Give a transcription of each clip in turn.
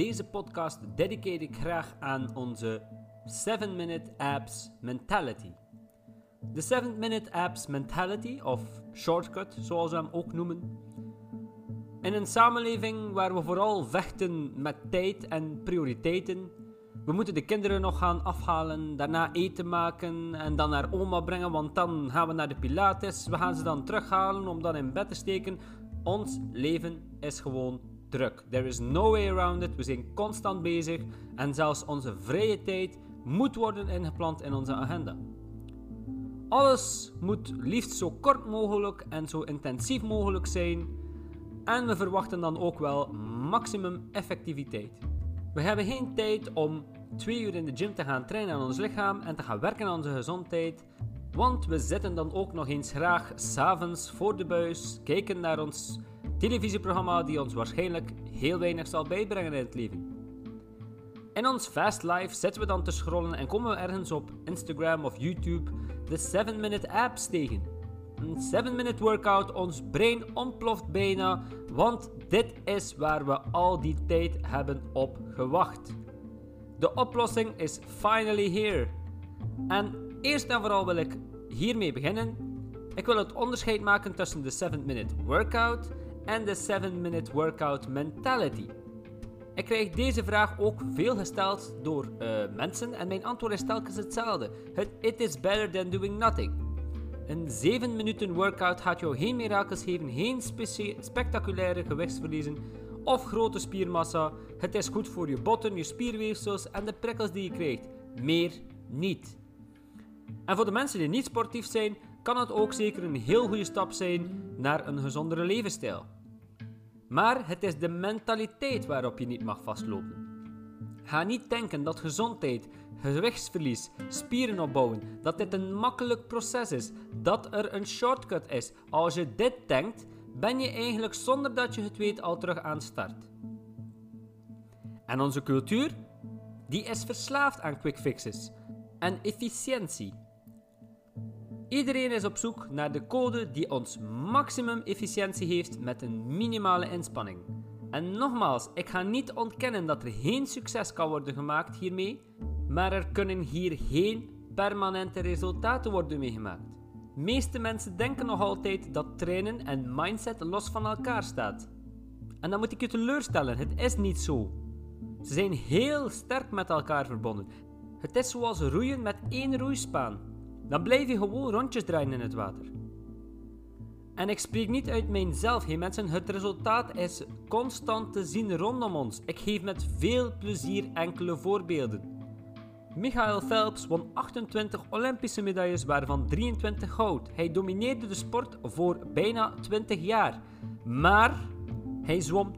Deze podcast dediceer ik graag aan onze 7-Minute Apps Mentality. De 7-Minute Apps Mentality, of Shortcut zoals we hem ook noemen. In een samenleving waar we vooral vechten met tijd en prioriteiten. We moeten de kinderen nog gaan afhalen, daarna eten maken en dan naar oma brengen, want dan gaan we naar de Pilates. We gaan ze dan terughalen om dan in bed te steken. Ons leven is gewoon druk. There is no way around it. We zijn constant bezig en zelfs onze vrije tijd moet worden ingepland in onze agenda. Alles moet liefst zo kort mogelijk en zo intensief mogelijk zijn. En we verwachten dan ook wel maximum effectiviteit. We hebben geen tijd om twee uur in de gym te gaan trainen aan ons lichaam en te gaan werken aan onze gezondheid. Want we zitten dan ook nog eens graag s'avonds voor de buis, kijken naar ons televisieprogramma die ons waarschijnlijk heel weinig zal bijbrengen in het leven. In ons fast life zitten we dan te scrollen en komen we ergens op Instagram of YouTube de 7-minute apps tegen. Een 7-minute workout, ons brein ontploft bijna, want dit is waar we al die tijd hebben op gewacht. De oplossing is finally here. En eerst en vooral wil ik hiermee beginnen. Ik wil het onderscheid maken tussen de 7-minute workout en de 7-minute workout mentality. Ik krijg deze vraag ook veel gesteld door uh, mensen en mijn antwoord is telkens hetzelfde. Het it is better than doing nothing. Een 7 minuten workout gaat jou geen mirakels geven, geen spectaculaire gewichtsverliezen of grote spiermassa. Het is goed voor je botten, je spierweefsels en de prikkels die je krijgt. Meer niet. En voor de mensen die niet sportief zijn, kan het ook zeker een heel goede stap zijn naar een gezondere levensstijl. Maar het is de mentaliteit waarop je niet mag vastlopen. Ga niet denken dat gezondheid, gewichtsverlies, spieren opbouwen, dat dit een makkelijk proces is, dat er een shortcut is. Als je dit denkt, ben je eigenlijk zonder dat je het weet al terug aan start. En onze cultuur, die is verslaafd aan quick fixes en efficiëntie. Iedereen is op zoek naar de code die ons maximum efficiëntie heeft met een minimale inspanning. En nogmaals, ik ga niet ontkennen dat er geen succes kan worden gemaakt hiermee, maar er kunnen hier geen permanente resultaten worden meegemaakt. Meeste mensen denken nog altijd dat trainen en mindset los van elkaar staat. En dan moet ik je teleurstellen, het is niet zo. Ze zijn heel sterk met elkaar verbonden. Het is zoals roeien met één roeispaan. Dan blijf je gewoon rondjes draaien in het water. En ik spreek niet uit mijzelf, hey mensen. Het resultaat is constant te zien rondom ons. Ik geef met veel plezier enkele voorbeelden. Michael Phelps won 28 Olympische medailles, waarvan 23 goud. Hij domineerde de sport voor bijna 20 jaar. Maar hij zwom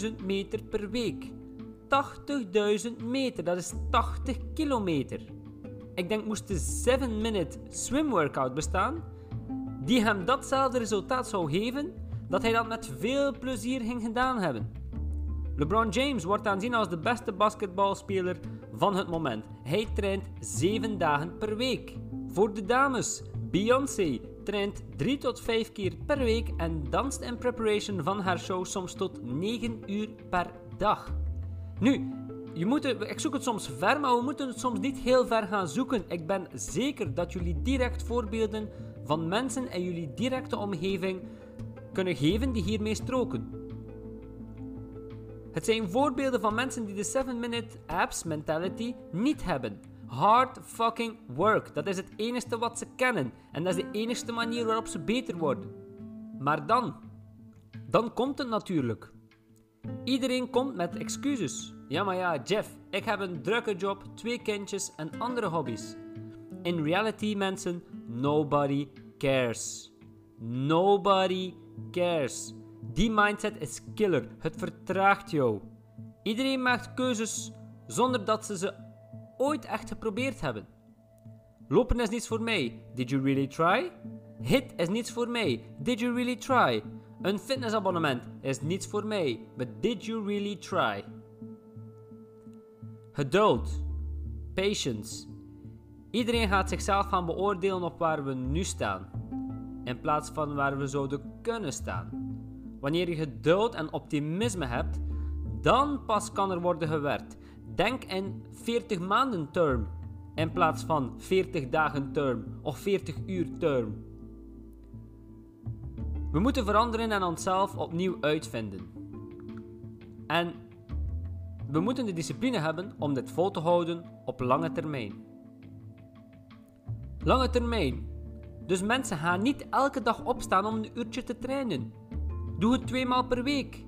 80.000 meter per week. 80.000 meter, dat is 80 kilometer ik denk moest de 7-minute swim workout bestaan, die hem datzelfde resultaat zou geven, dat hij dat met veel plezier ging gedaan hebben. LeBron James wordt aanzien als de beste basketbalspeler van het moment. Hij traint 7 dagen per week. Voor de dames, Beyoncé traint 3 tot 5 keer per week en danst in preparation van haar show soms tot 9 uur per dag. Nu, je moet ik zoek het soms ver, maar we moeten het soms niet heel ver gaan zoeken. Ik ben zeker dat jullie direct voorbeelden van mensen in jullie directe omgeving kunnen geven die hiermee stroken. Het zijn voorbeelden van mensen die de 7-minute apps mentality niet hebben. Hard fucking work. Dat is het enige wat ze kennen. En dat is de enige manier waarop ze beter worden. Maar dan, dan komt het natuurlijk. Iedereen komt met excuses. Ja, maar ja, Jeff, ik heb een drukke job, twee kindjes en andere hobby's. In reality, mensen, nobody cares. Nobody cares. Die mindset is killer. Het vertraagt jou. Iedereen maakt keuzes zonder dat ze ze ooit echt geprobeerd hebben. Lopen is niets voor mij. Did you really try? Hit is niets voor mij. Did you really try? Een fitnessabonnement is niets voor mij. But did you really try? Geduld. Patience. Iedereen gaat zichzelf gaan beoordelen op waar we nu staan, in plaats van waar we zouden kunnen staan. Wanneer je geduld en optimisme hebt, Dan pas kan er worden gewerkt. Denk in 40 maanden term in plaats van 40 dagen term of 40 uur term. We moeten veranderen en onszelf opnieuw uitvinden. En we moeten de discipline hebben om dit vol te houden op lange termijn. Lange termijn. Dus mensen gaan niet elke dag opstaan om een uurtje te trainen. Doe het twee maal per week.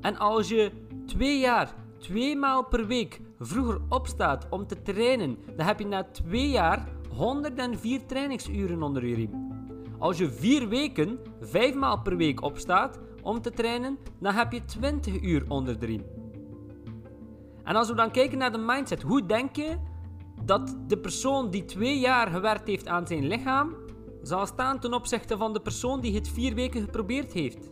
En als je twee jaar, twee maal per week vroeger opstaat om te trainen, dan heb je na twee jaar 104 trainingsuren onder je riem. Als je vier weken, vijf maal per week opstaat om te trainen, dan heb je 20 uur onder. En als we dan kijken naar de mindset, hoe denk je dat de persoon die twee jaar gewerkt heeft aan zijn lichaam, zal staan ten opzichte van de persoon die het vier weken geprobeerd heeft?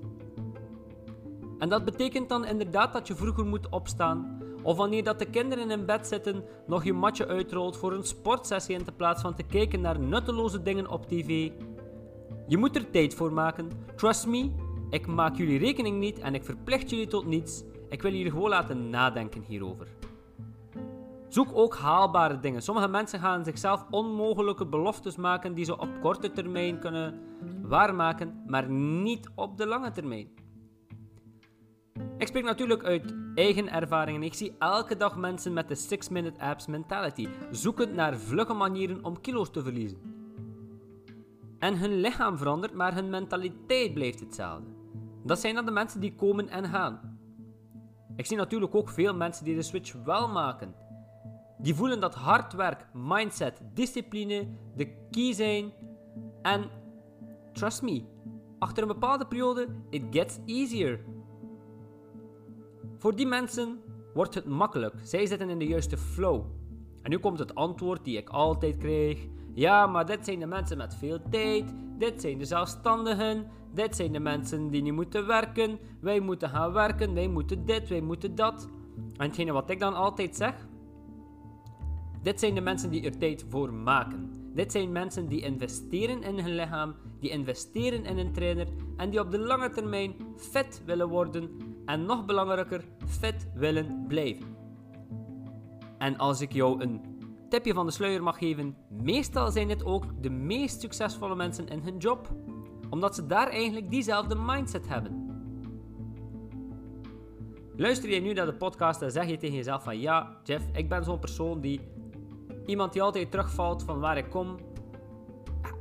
En dat betekent dan inderdaad dat je vroeger moet opstaan. Of wanneer dat de kinderen in bed zitten, nog je matje uitrolt voor een sportsessie in plaats van te kijken naar nutteloze dingen op tv. Je moet er tijd voor maken. Trust me, ik maak jullie rekening niet en ik verplicht jullie tot niets. Ik wil jullie gewoon laten nadenken hierover. Zoek ook haalbare dingen. Sommige mensen gaan zichzelf onmogelijke beloftes maken die ze op korte termijn kunnen waarmaken, maar niet op de lange termijn. Ik spreek natuurlijk uit eigen ervaringen. Ik zie elke dag mensen met de 6-minute apps mentality, zoekend naar vlugge manieren om kilo's te verliezen. En hun lichaam verandert, maar hun mentaliteit blijft hetzelfde. Dat zijn dan de mensen die komen en gaan. Ik zie natuurlijk ook veel mensen die de switch wel maken. Die voelen dat hard werk, mindset, discipline de key zijn. En trust me, achter een bepaalde periode, it gets easier. Voor die mensen wordt het makkelijk. Zij zitten in de juiste flow. En nu komt het antwoord die ik altijd kreeg. Ja, maar dit zijn de mensen met veel tijd. Dit zijn de zelfstandigen. Dit zijn de mensen die niet moeten werken. Wij moeten gaan werken. Wij moeten dit, wij moeten dat. En hetgene wat ik dan altijd zeg. Dit zijn de mensen die er tijd voor maken. Dit zijn mensen die investeren in hun lichaam, die investeren in een trainer en die op de lange termijn fit willen worden en nog belangrijker, fit willen blijven. En als ik jou een tipje van de sluier mag geven, meestal zijn dit ook de meest succesvolle mensen in hun job, omdat ze daar eigenlijk diezelfde mindset hebben. Luister je nu naar de podcast en zeg je tegen jezelf van ja, Jeff, ik ben zo'n persoon die iemand die altijd terugvalt van waar ik kom,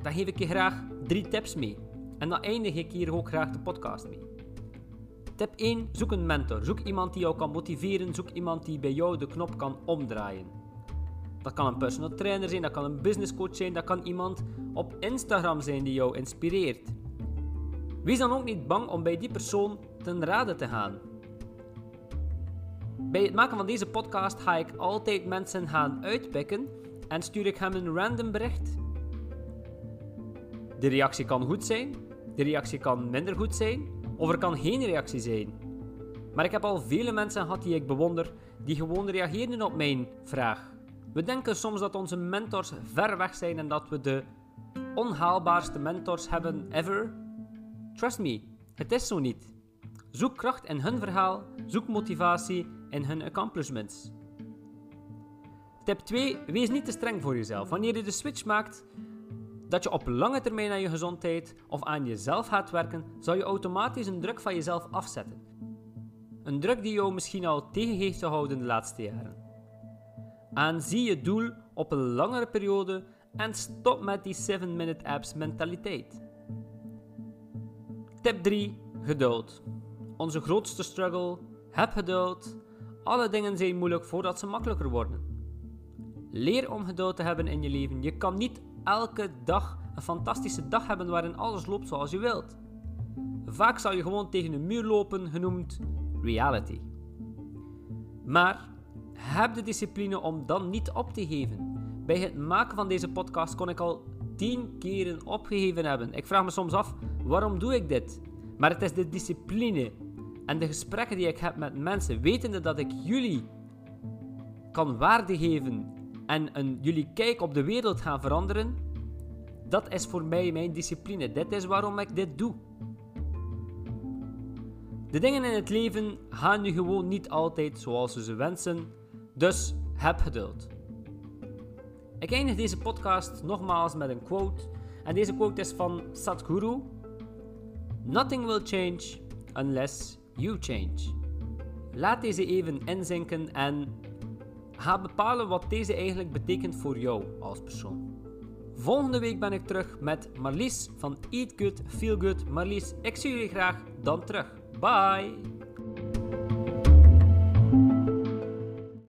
dan geef ik je graag drie tips mee. En dan eindig ik hier ook graag de podcast mee. Tip 1. Zoek een mentor. Zoek iemand die jou kan motiveren. Zoek iemand die bij jou de knop kan omdraaien. Dat kan een personal trainer zijn, dat kan een business coach zijn, dat kan iemand op Instagram zijn die jou inspireert. Wees dan ook niet bang om bij die persoon ten rade te gaan. Bij het maken van deze podcast ga ik altijd mensen gaan uitpikken en stuur ik hem een random bericht. De reactie kan goed zijn, de reactie kan minder goed zijn, of er kan geen reactie zijn. Maar ik heb al vele mensen gehad die ik bewonder, die gewoon reageerden op mijn vraag. We denken soms dat onze mentors ver weg zijn en dat we de onhaalbaarste mentors hebben ever. Trust me, het is zo niet. Zoek kracht in hun verhaal, zoek motivatie in hun accomplishments. Tip 2. Wees niet te streng voor jezelf. Wanneer je de switch maakt dat je op lange termijn aan je gezondheid of aan jezelf gaat werken, zal je automatisch een druk van jezelf afzetten. Een druk die jou misschien al tegen heeft gehouden de laatste jaren. Aanzie je doel op een langere periode en stop met die 7-minute apps mentaliteit. Tip 3. Geduld. Onze grootste struggle. Heb geduld. Alle dingen zijn moeilijk voordat ze makkelijker worden. Leer om geduld te hebben in je leven. Je kan niet elke dag een fantastische dag hebben waarin alles loopt zoals je wilt. Vaak zal je gewoon tegen een muur lopen, genoemd reality. Maar heb de discipline om dan niet op te geven. Bij het maken van deze podcast kon ik al tien keren opgegeven hebben. Ik vraag me soms af, waarom doe ik dit? Maar het is de discipline en de gesprekken die ik heb met mensen, wetende dat ik jullie kan waarde geven en een, jullie kijk op de wereld gaan veranderen, dat is voor mij mijn discipline. Dit is waarom ik dit doe. De dingen in het leven gaan nu gewoon niet altijd zoals ze ze wensen, dus heb geduld. Ik eindig deze podcast nogmaals met een quote. En deze quote is van Sadhguru. Nothing will change unless you change. Laat deze even inzinken en ga bepalen wat deze eigenlijk betekent voor jou als persoon. Volgende week ben ik terug met Marlies van Eat Good, Feel Good. Marlies, ik zie jullie graag dan terug. Bye!